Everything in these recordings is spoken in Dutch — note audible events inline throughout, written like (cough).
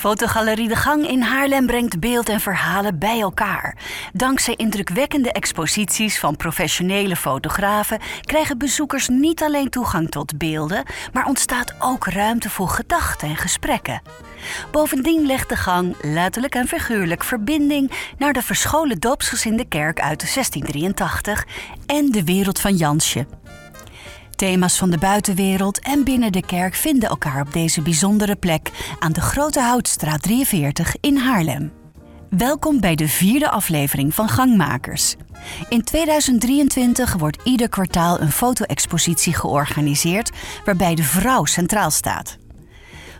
Fotogalerie De Gang in Haarlem brengt beeld en verhalen bij elkaar. Dankzij indrukwekkende exposities van professionele fotografen krijgen bezoekers niet alleen toegang tot beelden, maar ontstaat ook ruimte voor gedachten en gesprekken. Bovendien legt de gang letterlijk en figuurlijk verbinding naar de verscholen doopsgezinde kerk uit 1683 en de wereld van Jansje. Thema's van de buitenwereld en binnen de kerk vinden elkaar op deze bijzondere plek aan de Grote Houtstraat 43 in Haarlem. Welkom bij de vierde aflevering van Gangmakers. In 2023 wordt ieder kwartaal een foto-expositie georganiseerd waarbij de vrouw centraal staat.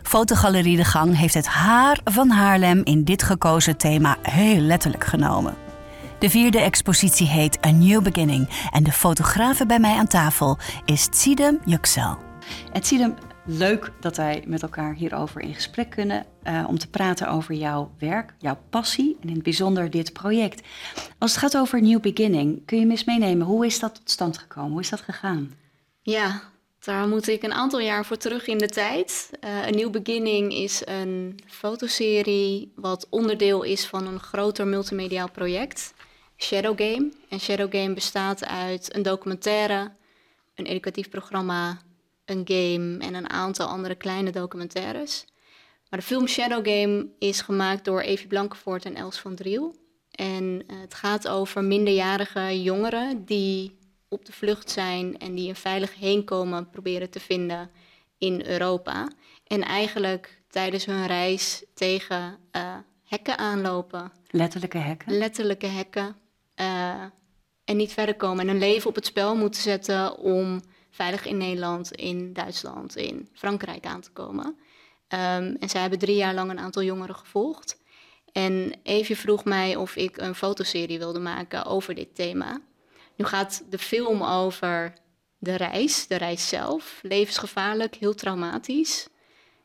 Fotogalerie De Gang heeft het haar van Haarlem in dit gekozen thema heel letterlijk genomen. De vierde expositie heet A New Beginning en de fotografe bij mij aan tafel is Tsidem Yüksel. En Tsidem, leuk dat wij met elkaar hierover in gesprek kunnen uh, om te praten over jouw werk, jouw passie en in het bijzonder dit project. Als het gaat over New Beginning, kun je me eens meenemen, hoe is dat tot stand gekomen? Hoe is dat gegaan? Ja, daar moet ik een aantal jaar voor terug in de tijd. Uh, een New Beginning is een fotoserie wat onderdeel is van een groter multimediaal project. Shadow Game. En Shadow Game bestaat uit een documentaire, een educatief programma, een game en een aantal andere kleine documentaires. Maar de film Shadow Game is gemaakt door Evie Blankenvoort en Els van Driel. En eh, het gaat over minderjarige jongeren die op de vlucht zijn en die een veilig heenkomen proberen te vinden in Europa. En eigenlijk tijdens hun reis tegen uh, hekken aanlopen. Letterlijke hekken? Letterlijke hekken. Uh, en niet verder komen en hun leven op het spel moeten zetten om veilig in Nederland, in Duitsland, in Frankrijk aan te komen. Um, en zij hebben drie jaar lang een aantal jongeren gevolgd. En Evie vroeg mij of ik een fotoserie wilde maken over dit thema. Nu gaat de film over de reis, de reis zelf. Levensgevaarlijk, heel traumatisch.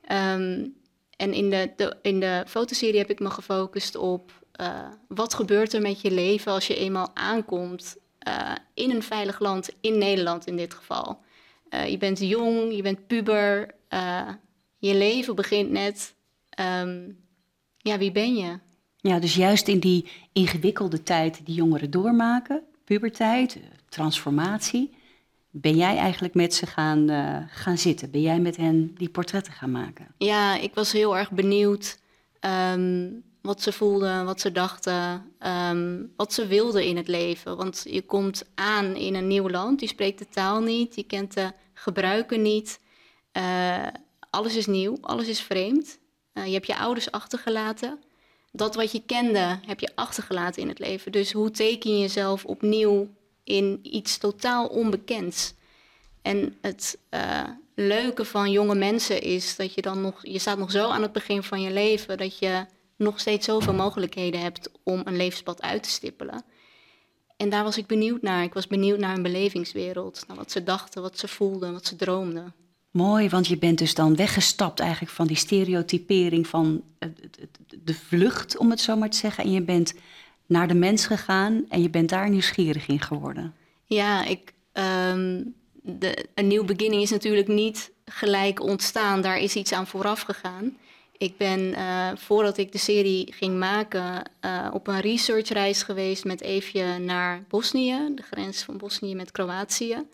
Um, en in de, de, in de fotoserie heb ik me gefocust op uh, wat gebeurt er met je leven als je eenmaal aankomt uh, in een veilig land, in Nederland in dit geval. Uh, je bent jong, je bent puber, je leven begint net. Um, ja, wie ben je? Ja, dus juist in die ingewikkelde tijd die jongeren doormaken, puberteit, transformatie, ben jij eigenlijk met ze gaan, gaan zitten? Ben jij met hen die portretten gaan maken? Ja, ik was heel erg benieuwd. Um, wat ze voelden, wat ze dachten, ehm, wat ze wilden in het leven. Want je komt aan in een nieuw land, je spreekt de taal niet, je kent de gebruiken niet. Uh, alles is nieuw, alles is vreemd. Uh, je hebt je ouders achtergelaten. Dat wat je kende, heb je achtergelaten in het leven. Dus hoe teken je jezelf opnieuw in iets totaal onbekends? En het uh, leuke van jonge mensen is dat je dan nog, je staat nog zo aan het begin van je leven, dat je nog steeds zoveel mogelijkheden hebt om een levenspad uit te stippelen. En daar was ik benieuwd naar. Ik was benieuwd naar hun belevingswereld, naar wat ze dachten, wat ze voelden, wat ze droomden. Mooi, want je bent dus dan weggestapt eigenlijk van die stereotypering van de vlucht, om het zo maar te zeggen. En je bent naar de mens gegaan en je bent daar nieuwsgierig in geworden. Ja, ik, um, de, een nieuw beginning is natuurlijk niet gelijk ontstaan. Daar is iets aan vooraf gegaan. Ik ben uh, voordat ik de serie ging maken uh, op een researchreis geweest met Eefje naar Bosnië, de grens van Bosnië met Kroatië.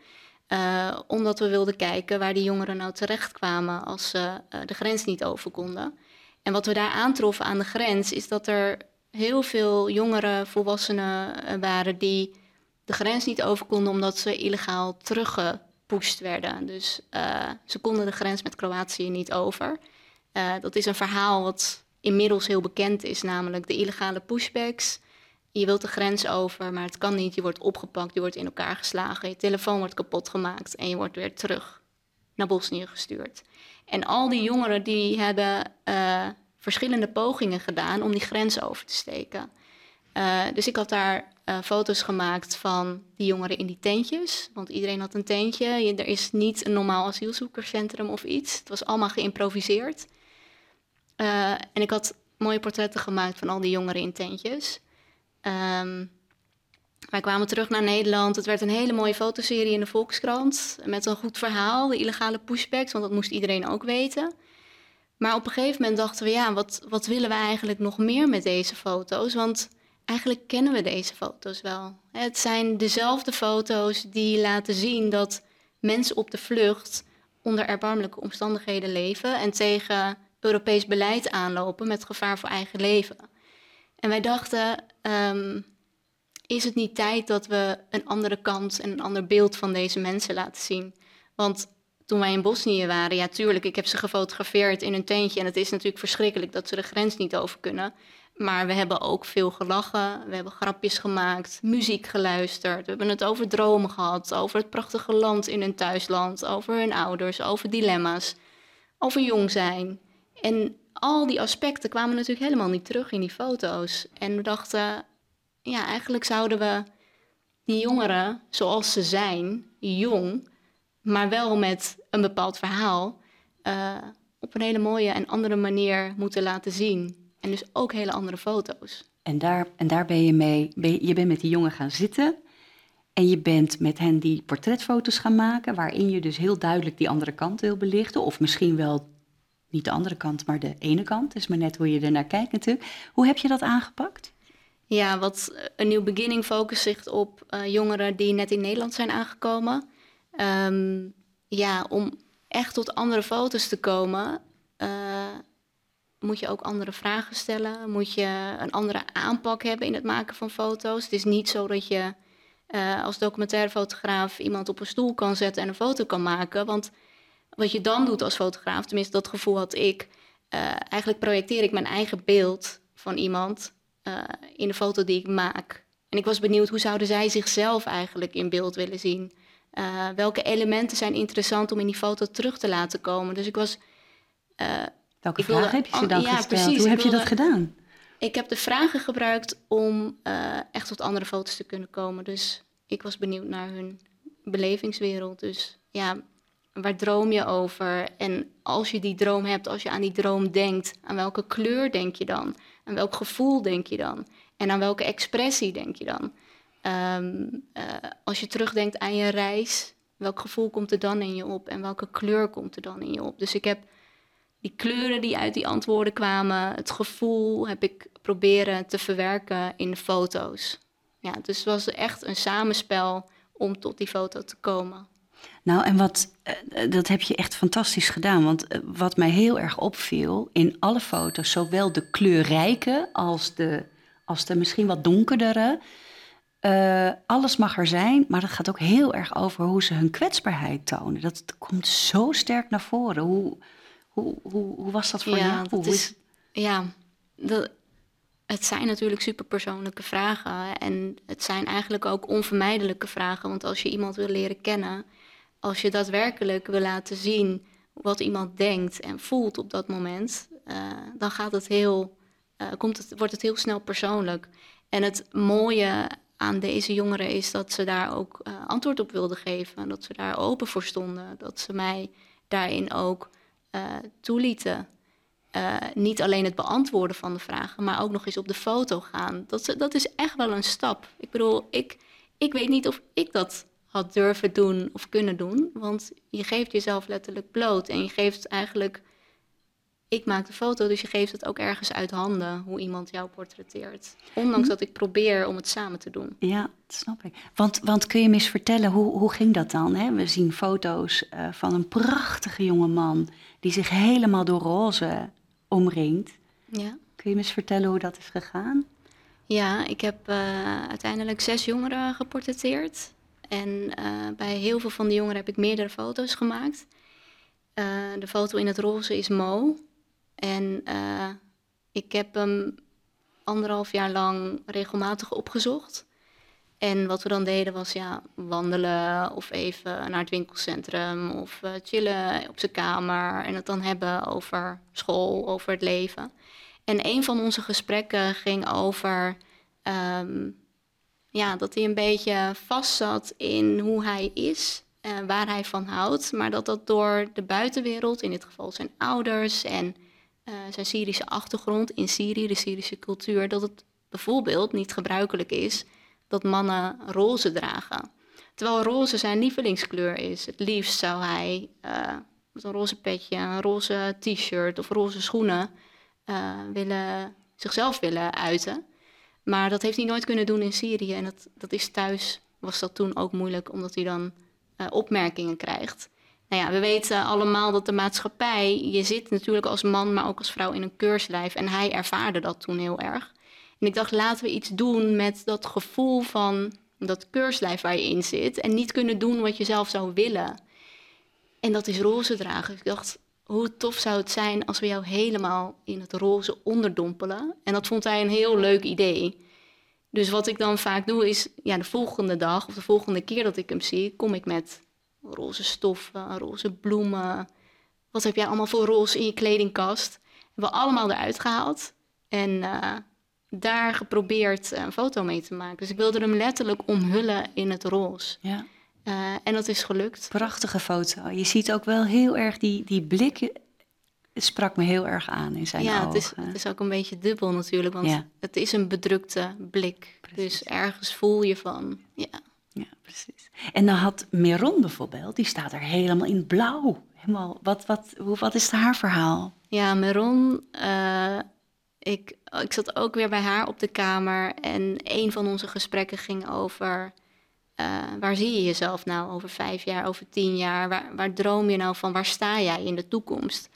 Uh, omdat we wilden kijken waar die jongeren nou terecht kwamen als ze de grens niet over konden. En wat we daar aantroffen aan de grens is dat er heel veel jongere volwassenen waren die de grens niet over konden omdat ze illegaal teruggepusht werden. Dus ze konden de grens met Kroatië niet over. Uh, dat is een verhaal wat inmiddels heel bekend is, namelijk de illegale pushbacks. Je wilt de grens over, maar het kan niet. Je wordt opgepakt, je wordt in elkaar geslagen, je telefoon wordt kapot gemaakt en je wordt weer terug naar Bosnië gestuurd. En al die jongeren die hebben uh, verschillende pogingen gedaan om die grens over te steken. Uh, dus ik had daar foto's gemaakt van die jongeren in die tentjes. Want iedereen had een tentje. Je, er is niet een normaal asielzoekerscentrum of iets. Het was allemaal geïmproviseerd. Uh, en ik had mooie portretten gemaakt van al die jongeren in tentjes. Um, wij kwamen terug naar Nederland. Het werd een hele mooie fotoserie in de Volkskrant. Met een goed verhaal, de illegale pushbacks, want dat moest iedereen ook weten. Maar op een gegeven moment dachten we, ja, wat, wat willen we eigenlijk nog meer met deze foto's? Want eigenlijk kennen we deze foto's wel. Het zijn dezelfde foto's die laten zien dat mensen op de vlucht onder erbarmelijke omstandigheden leven en tegen Europees beleid aanlopen met gevaar voor eigen leven. En wij dachten, ehm, is het niet tijd dat we een andere kant en een ander beeld van deze mensen laten zien? Want toen wij in Bosnië waren, ja tuurlijk, ik heb ze gefotografeerd in een tentje en het is natuurlijk verschrikkelijk dat ze de grens niet over kunnen. Maar we hebben ook veel gelachen, we hebben grapjes gemaakt, muziek geluisterd. We hebben het over dromen gehad, over het prachtige land in hun thuisland, over hun ouders, over dilemma's, over jong zijn. En al die aspecten kwamen natuurlijk helemaal niet terug in die foto's. En we dachten, ja, eigenlijk zouden we die jongeren zoals ze zijn, jong, maar wel met een bepaald verhaal, uh, op een hele mooie en andere manier moeten laten zien. En dus ook hele andere foto's. En daar, en daar ben je mee, ben je, bent met die jongen gaan zitten. En je bent met hen die portretfoto's gaan maken, waarin je dus heel duidelijk die andere kant wil belichten. Of misschien wel niet de andere kant, maar de ene kant. is maar net hoe je er naar kijkt natuurlijk. Hoe heb je dat aangepakt? Ja, wat een nieuw beginning focust zich op uh, jongeren die net in Nederland zijn aangekomen. Um, ja, om echt tot andere foto's te komen, uh, moet je ook andere vragen stellen. Moet je een andere aanpak hebben in het maken van foto's. Het is niet zo dat je als documentairefotograaf iemand op een stoel kan zetten en een foto kan maken. Want wat je dan doet als fotograaf, tenminste dat gevoel had ik, uh, eigenlijk projecteer ik mijn eigen beeld van iemand uh, in de foto die ik maak. En ik was benieuwd hoe zouden zij zichzelf eigenlijk in beeld willen zien. Uh, welke elementen zijn interessant om in die foto terug te laten komen. Dus ik was. welke vragen heb je ze dan ja, gesteld? Precies, hoe heb je dat gedaan? Ik heb de vragen gebruikt om echt tot andere foto's te kunnen komen. Dus ik was benieuwd naar hun belevingswereld. Dus ja, waar droom je over? En als je die droom hebt, als je aan die droom denkt, aan welke kleur denk je dan? Aan welk gevoel denk je dan? En aan welke expressie denk je dan? Um, uh, als je terugdenkt aan je reis, welk gevoel komt er dan in je op? En welke kleur komt er dan in je op? Dus ik heb die kleuren die uit die antwoorden kwamen, het gevoel, heb ik proberen te verwerken in de foto's. Ja, dus het was echt een samenspel om tot die foto te komen. Nou, en wat, uh, dat heb je echt fantastisch gedaan. Want uh, wat mij heel erg opviel in alle foto's, zowel de kleurrijke als de, als de misschien wat donkerdere. Uh, alles mag er zijn, maar dat gaat ook heel erg over hoe ze hun kwetsbaarheid tonen. Dat komt zo sterk naar voren. Hoe, hoe, hoe, hoe was dat voor ja, jou? Dat is, ja, dat, het zijn natuurlijk superpersoonlijke vragen. En het zijn eigenlijk ook onvermijdelijke vragen. Want als je iemand wil leren kennen, als je daadwerkelijk wil laten zien wat iemand denkt en voelt op dat moment, uh, dan gaat het heel, uh, komt het, wordt het heel snel persoonlijk. En het mooie aan deze jongeren is dat ze daar ook uh, antwoord op wilden geven. Dat ze daar open voor stonden. Dat ze mij daarin ook toelieten. niet alleen het beantwoorden van de vragen, maar ook nog eens op de foto gaan. Dat, dat is echt wel een stap. Ik bedoel, ik, ik weet niet of ik dat had durven doen of kunnen doen. Want je geeft jezelf letterlijk bloot en je geeft eigenlijk. Ik maak de foto, dus je geeft het ook ergens uit handen hoe iemand jou portretteert. Ondanks dat ik probeer om het samen te doen. Ja, dat snap ik. Want, want kun je me eens vertellen, hoe, hoe ging dat dan? Hè? We zien foto's uh, van een prachtige jonge man die zich helemaal door roze omringt. Ja. Kun je me eens vertellen hoe dat is gegaan? Ja, ik heb uh, uiteindelijk zes jongeren geportretteerd. En uh, bij heel veel van de jongeren heb ik meerdere foto's gemaakt. Uh, de foto in het roze is Mo. En uh, ik heb hem anderhalf jaar lang regelmatig opgezocht. En wat we dan deden was ja, wandelen of even naar het winkelcentrum of chillen op zijn kamer en het dan hebben over school, over het leven. En een van onze gesprekken ging over um, ja, dat hij een beetje vastzat in hoe hij is, uh, waar hij van houdt. Maar dat dat door de buitenwereld, in dit geval zijn ouders en uh, zijn Syrische achtergrond in Syrië, de Syrische cultuur, dat het bijvoorbeeld niet gebruikelijk is dat mannen roze dragen. Terwijl roze zijn lievelingskleur is. Het liefst zou hij uh, met een roze petje, een roze t-shirt of roze schoenen uh, willen, zichzelf willen uiten. Maar dat heeft hij nooit kunnen doen in Syrië. En dat, dat is thuis, was dat toen ook moeilijk, omdat hij dan uh, opmerkingen krijgt. Nou ja, we weten allemaal dat de maatschappij, je zit natuurlijk als man, maar ook als vrouw in een keurslijf. En hij ervaarde dat toen heel erg. En ik dacht, laten we iets doen met dat gevoel van dat keurslijf waar je in zit. En niet kunnen doen wat je zelf zou willen. En dat is roze dragen. Ik dacht, hoe tof zou het zijn als we jou helemaal in het roze onderdompelen. En dat vond hij een heel leuk idee. Dus wat ik dan vaak doe is, ja, de volgende dag of de volgende keer dat ik hem zie, kom ik met roze stoffen, roze bloemen. Wat heb jij allemaal voor roze in je kledingkast? Hebben we allemaal eruit gehaald. En uh, daar geprobeerd een foto mee te maken. Dus ik wilde hem letterlijk omhullen in het roze. Ja. Uh, en dat is gelukt. Prachtige foto. Je ziet ook wel heel erg die, die blik. Het sprak me heel erg aan in zijn ja, ogen. Ja, het, het, is ook een beetje dubbel natuurlijk. Want ja. het is een bedrukte blik. Precies. Dus ergens voel je van, ja. Ja, precies. En dan had Meron bijvoorbeeld, die staat er helemaal in blauw. Helemaal, wat, wat, hoe, wat is haar verhaal? Ja, Meron, uh, ik, ik zat ook weer bij haar op de kamer. En een van onze gesprekken ging over uh, waar zie je jezelf nou over vijf jaar, over tien jaar? Waar, waar droom je nou van? Waar sta jij in de toekomst?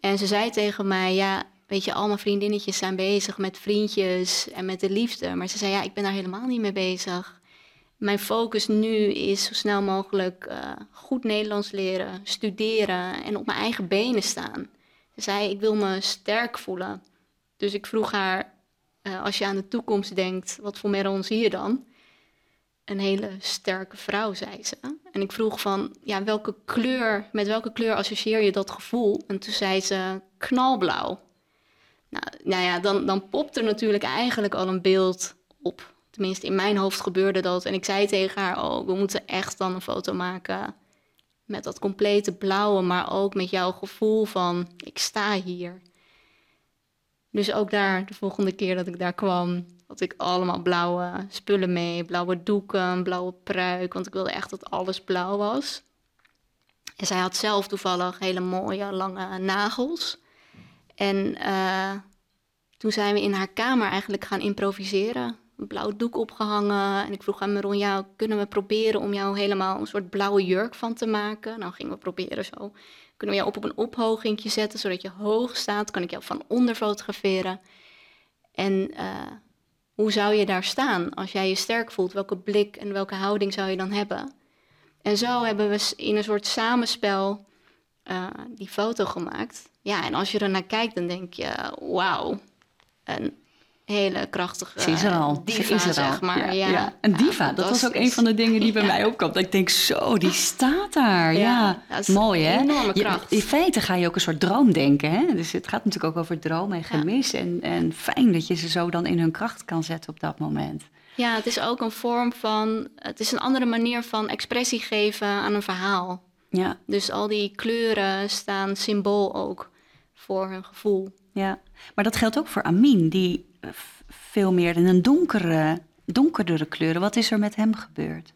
En ze zei tegen mij, ja, weet je, al mijn vriendinnetjes zijn bezig met vriendjes en met de liefde. Maar ze zei, ja, ik ben daar helemaal niet mee bezig. Mijn focus nu is zo snel mogelijk uh, goed Nederlands leren, studeren en op mijn eigen benen staan. Ze zei, ik wil me sterk voelen. Dus ik vroeg haar, uh, als je aan de toekomst denkt, wat voor Meron zie je dan? Een hele sterke vrouw, zei ze. En ik vroeg van, ja, welke kleur, met welke kleur associeer je dat gevoel? En toen zei ze knalblauw. Nou, nou ja, dan, dan popt er natuurlijk eigenlijk al een beeld op. Tenminste, in mijn hoofd gebeurde dat. En ik zei tegen haar, oh, we moeten echt dan een foto maken met dat complete blauwe, maar ook met jouw gevoel van, ik sta hier. Dus ook daar, de volgende keer dat ik daar kwam, had ik allemaal blauwe spullen mee. Blauwe doeken, blauwe pruik. Want ik wilde echt dat alles blauw was. En zij had zelf toevallig hele mooie lange nagels. En uh, toen zijn we in haar kamer eigenlijk gaan improviseren. Een blauw doek opgehangen. En ik vroeg aan Meron, ja, kunnen we proberen om jou helemaal een soort blauwe jurk van te maken? Nou, gingen we proberen zo. Kunnen we jou op, een ophogingje zetten, zodat je hoog staat? Kan ik jou van onder fotograferen? En uh, hoe zou je daar staan als jij je sterk voelt? Welke blik en welke houding zou je dan hebben? En zo hebben we in een soort samenspel uh, die foto gemaakt. Ja, en als je er naar kijkt, dan denk je, wauw, een hele krachtige Ze is er al. diva, Ze is er zeg al. maar. Ja, Ja, ja. Een diva, dat was ook een van de dingen die bij (laughs) mij opkwam. Dat ik denk, zo, die (laughs) staat daar. Ja, mooi hè? enorme Je- kracht. in feite ga je ook een soort droom denken. Hè? Dus het gaat natuurlijk ook over droom en gemis. En, en fijn dat je ze zo dan in hun kracht kan zetten op dat moment. Ja, het is ook een vorm van, het is een andere manier van expressie geven aan een verhaal. Ja, Dus al die kleuren staan symbool ook voor hun gevoel. ja. Maar dat geldt ook voor Amin, die eh, veel meer in een donkere, donkerdere kleuren. Wat is er met hem gebeurd?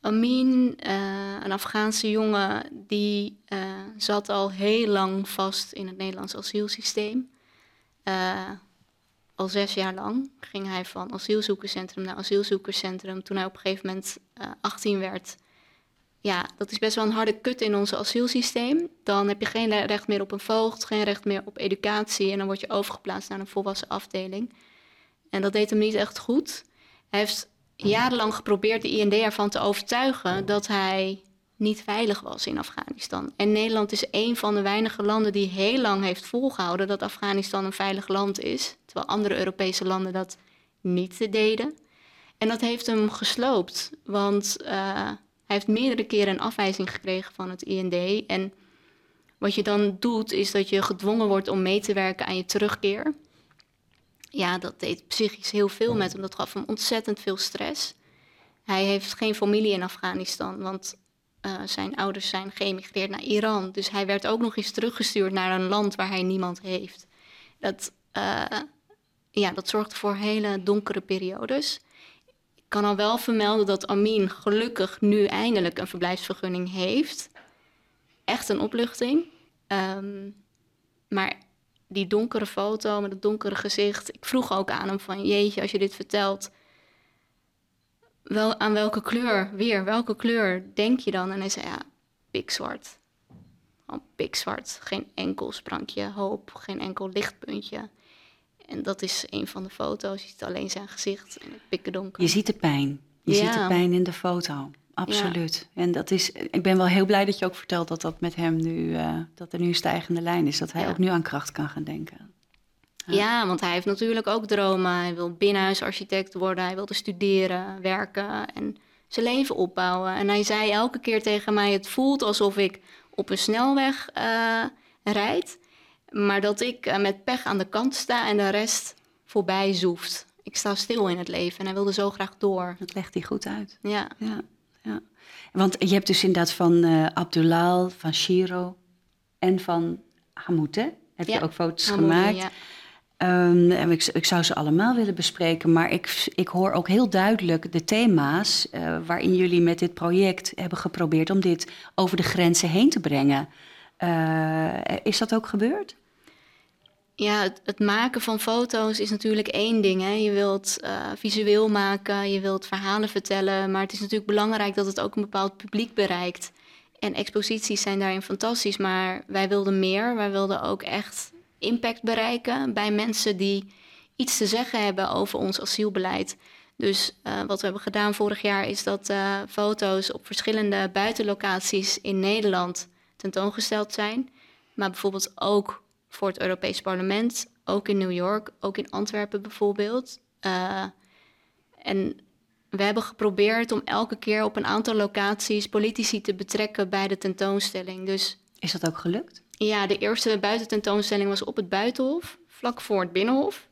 Amin, eh, een Afghaanse jongen, die eh, zat al heel lang vast in het Nederlands asielsysteem. Eh, al zes jaar lang ging hij van asielzoekerscentrum naar asielzoekerscentrum. Toen hij op een gegeven moment eh 18 werd, ja, dat is best wel een harde kut in ons asielsysteem. Dan heb je geen recht meer op een voogd, geen recht meer op educatie en dan word je overgeplaatst naar een volwassen afdeling. En dat deed hem niet echt goed. Hij heeft jarenlang geprobeerd de IND ervan te overtuigen dat hij niet veilig was in Afghanistan. En Nederland is een van de weinige landen die heel lang heeft volgehouden dat Afghanistan een veilig land is, terwijl andere Europese landen dat niet deden. En dat heeft hem gesloopt, want eh, hij heeft meerdere keren een afwijzing gekregen van het IND. En wat je dan doet, is dat je gedwongen wordt om mee te werken aan je terugkeer. Ja, dat deed psychisch heel veel met hem. Dat gaf hem ontzettend veel stress. Hij heeft geen familie in Afghanistan, want eh, zijn ouders zijn geëmigreerd naar Iran. Dus hij werd ook nog eens teruggestuurd naar een land waar hij niemand heeft. Dat, eh, ja, dat zorgde voor hele donkere periodes. Kan al wel vermelden dat Amin gelukkig nu eindelijk een verblijfsvergunning heeft. echt een opluchting. Ehm, maar die donkere foto met het donkere gezicht. Ik vroeg ook aan hem van jeetje, als je dit vertelt, wel, aan welke kleur, weer, welke kleur denk je dan? En hij zei ja, pikzwart. Gewoon pikzwart. Geen enkel sprankje hoop, geen enkel lichtpuntje. En dat is een van de foto's. Je ziet alleen zijn gezicht en het pikken donker. Je ziet de pijn. Je ziet de pijn in de foto. Absoluut. En dat is, ik ben wel heel blij dat je ook vertelt dat dat met hem nu, uh, dat er nu een stijgende lijn is. Dat hij ook nu aan kracht kan gaan denken. Ja. want hij heeft natuurlijk ook dromen. Hij wil binnenhuisarchitect worden, hij wilde studeren, werken en zijn leven opbouwen. En hij zei elke keer tegen mij: Het voelt alsof ik op een snelweg uh, rijd, maar dat ik uh, met pech aan de kant sta en de rest voorbij zoeft. Ik sta stil in het leven en hij wilde zo graag door. Dat legt hij goed uit. Ja. ja ja. Want je hebt dus inderdaad van uh, Abdullah, van Shiro en van Hamoute. Heb je ook foto's gemaakt? Ja. Um, en ik, ik, zou ze allemaal willen bespreken, maar ik, ik hoor ook heel duidelijk de thema's uh, waarin jullie met dit project hebben geprobeerd om dit over de grenzen heen te brengen. Uh, is dat ook gebeurd? Ja, het, maken van foto's is natuurlijk één ding. Hè. Je wilt uh, visueel maken, je wilt verhalen vertellen, maar het is natuurlijk belangrijk dat het ook een bepaald publiek bereikt. En exposities zijn daarin fantastisch, maar wij wilden meer. Wij wilden ook echt impact bereiken bij mensen die iets te zeggen hebben over ons asielbeleid. Dus uh, wat we hebben gedaan vorig jaar is dat uh, foto's op verschillende buitenlocaties in Nederland tentoongesteld zijn. Maar bijvoorbeeld ook voor het Europees Parlement, ook in New York, ook in Antwerpen bijvoorbeeld. Uh, en we hebben geprobeerd om elke keer op een aantal locaties politici te betrekken bij de tentoonstelling. Dus, Is dat ook gelukt? Ja, de eerste buitententoonstelling was op het Buitenhof, vlak voor het Binnenhof.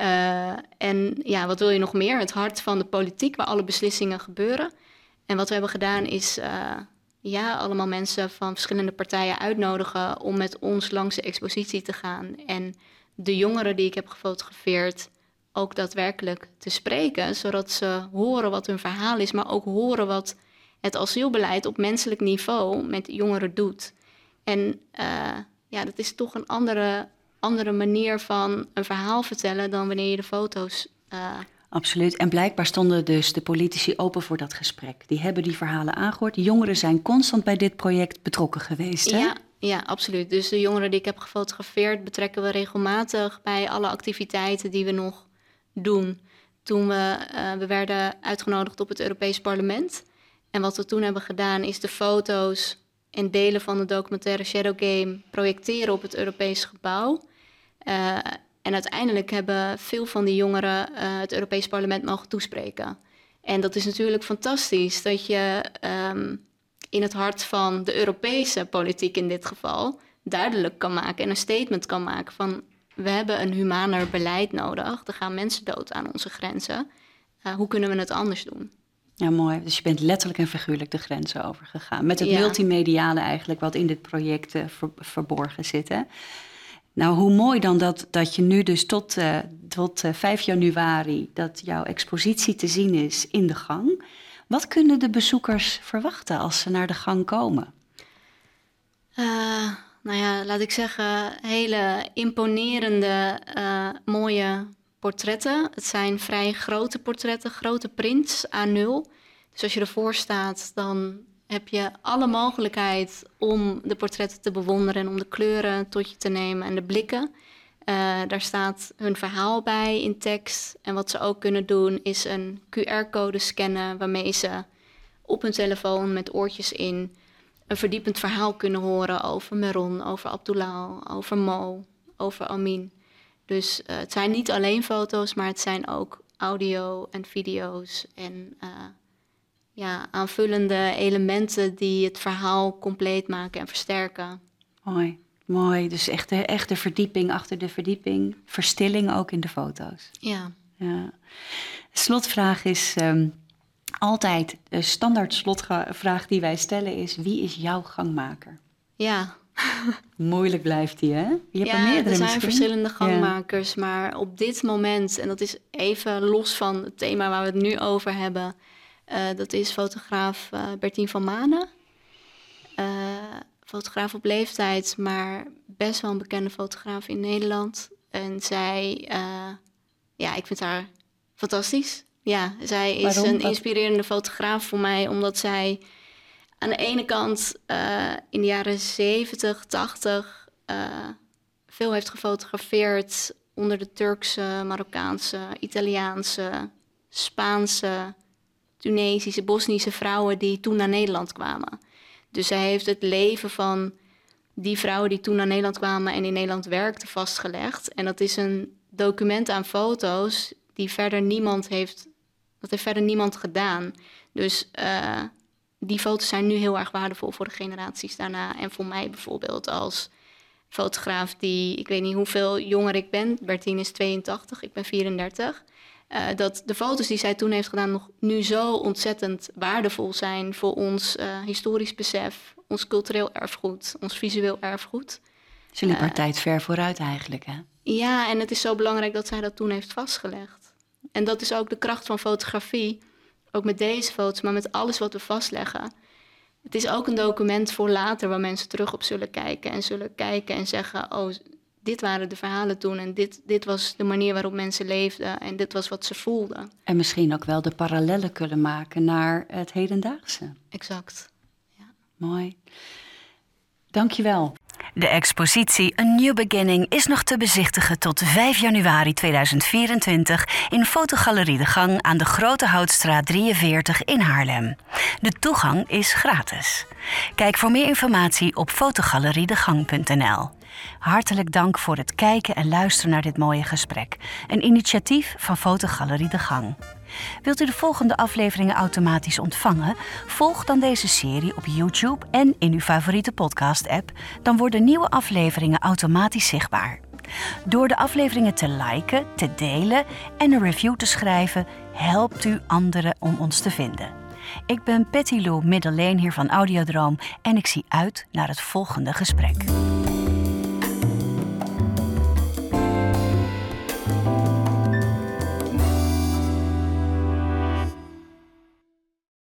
Uh, en ja, wat wil je nog meer? Het hart van de politiek, waar alle beslissingen gebeuren. En wat we hebben gedaan is uh, ja, allemaal mensen van verschillende partijen uitnodigen om met ons langs de expositie te gaan. En de jongeren die ik heb gefotografeerd ook daadwerkelijk te spreken, zodat ze horen wat hun verhaal is, maar ook horen wat het asielbeleid op menselijk niveau met jongeren doet. En uh, ja, dat is toch een andere, andere manier van een verhaal vertellen dan wanneer je de foto's uh, Absoluut. En blijkbaar stonden dus de politici open voor dat gesprek. Die hebben die verhalen aangehoord. De jongeren zijn constant bij dit project betrokken geweest. Hè? Ja, ja, absoluut. Dus de jongeren die ik heb gefotografeerd betrekken we regelmatig bij alle activiteiten die we nog doen. Toen we, uh, we werden uitgenodigd op het Europees Parlement. En wat we toen hebben gedaan is de foto's en delen van de documentaire Shadow Game projecteren op het Europees gebouw. Uh, en uiteindelijk hebben veel van die jongeren uh, het Europees Parlement mogen toespreken. En dat is natuurlijk fantastisch dat je um, in het hart van de Europese politiek in dit geval duidelijk kan maken en een statement kan maken van we hebben een humaner beleid nodig. Er gaan mensen dood aan onze grenzen. Uh, hoe kunnen we het anders doen? Ja, mooi. Dus je bent letterlijk en figuurlijk de grenzen overgegaan. Met het ja. multimediale eigenlijk wat in dit project uh, ver, verborgen zit. Hè? Nou, hoe mooi dan dat, dat je nu dus tot, uh, tot uh, 5 januari... dat jouw expositie te zien is in de gang. Wat kunnen de bezoekers verwachten als ze naar de gang komen? Uh, nou ja, laat ik zeggen, hele imponerende, mooie portretten. Het zijn vrij grote portretten, grote prints, A0. Dus als je ervoor staat, dan heb je alle mogelijkheid om de portretten te bewonderen en om de kleuren tot je te nemen en de blikken. Uh, daar staat hun verhaal bij in tekst. En wat ze ook kunnen doen is een QR-code scannen waarmee ze op hun telefoon met oortjes in een verdiepend verhaal kunnen horen over Meron, over Abdullah, over Mo, over Amin. Dus uh, het zijn niet alleen foto's, maar het zijn ook audio en video's en uh, ja, aanvullende elementen die het verhaal compleet maken en versterken. Mooi, mooi. Dus echt de, echt de verdieping achter de verdieping. Verstilling ook in de foto's. Ja. ja. De slotvraag is um, altijd, de standaard slotvraag die wij stellen is... wie is jouw gangmaker? Ja. (laughs) Moeilijk blijft die, hè? Je hebt ja, er meerdere er zijn misschien? verschillende gangmakers, ja. maar op dit moment... en dat is even los van het thema waar we het nu over hebben... Uh, dat is fotograaf uh, Bertien van Manen. Uh, fotograaf op leeftijd, maar best wel een bekende fotograaf in Nederland. En zij, ja, ik vind haar fantastisch. Ja, zij is een inspirerende fotograaf voor mij, omdat zij aan de ene kant uh, in de jaren 70, 80 uh, veel heeft gefotografeerd onder de Turkse, Marokkaanse, Italiaanse, Spaanse, Tunesische, Bosnische vrouwen die toen naar Nederland kwamen. Dus zij heeft het leven van die vrouwen die toen naar Nederland kwamen en in Nederland werkten vastgelegd. En dat is een document aan foto's die verder niemand heeft, dat heeft verder niemand gedaan. Dus uh, die foto's zijn nu heel erg waardevol voor de generaties daarna. En voor mij bijvoorbeeld als fotograaf die, ik weet niet hoeveel jonger ik ben. Bertine is 82, ik ben 34. Uh, eh, dat de foto's die zij toen heeft gedaan nog nu zo ontzettend waardevol zijn voor ons uh, historisch besef, ons cultureel erfgoed, ons visueel erfgoed. Ze liep haar uh, tijd ver vooruit eigenlijk, hè? Ja, en het is zo belangrijk dat zij dat toen heeft vastgelegd. En dat is ook de kracht van fotografie, ook met deze foto's, maar met alles wat we vastleggen. Het is ook een document voor later waar mensen terug op zullen kijken en zullen kijken en zeggen: Oh, dit waren de verhalen toen en dit, dit was de manier waarop mensen leefden en dit was wat ze voelden. En misschien ook wel de parallellen kunnen maken naar het hedendaagse. Exact. Ja. Mooi. Dankjewel. De expositie A New Beginning is nog te bezichtigen tot 5 januari 2024 in Fotogalerie De Gang aan de Grote Houtstraat 43 in Haarlem. De toegang is gratis. Kijk voor meer informatie op fotogaleriedegang.nl. Hartelijk dank voor het kijken en luisteren naar dit mooie gesprek. Een initiatief van Fotogalerie De Gang. Wilt u de volgende afleveringen automatisch ontvangen? Volg dan deze serie op YouTube en in uw favoriete podcast-app. Dan worden nieuwe afleveringen automatisch zichtbaar. Door de afleveringen te liken, te delen en een review te schrijven, helpt u anderen om ons te vinden. Ik ben Patty Lou Middeleen hier van Audiodroom en ik zie uit naar het volgende gesprek.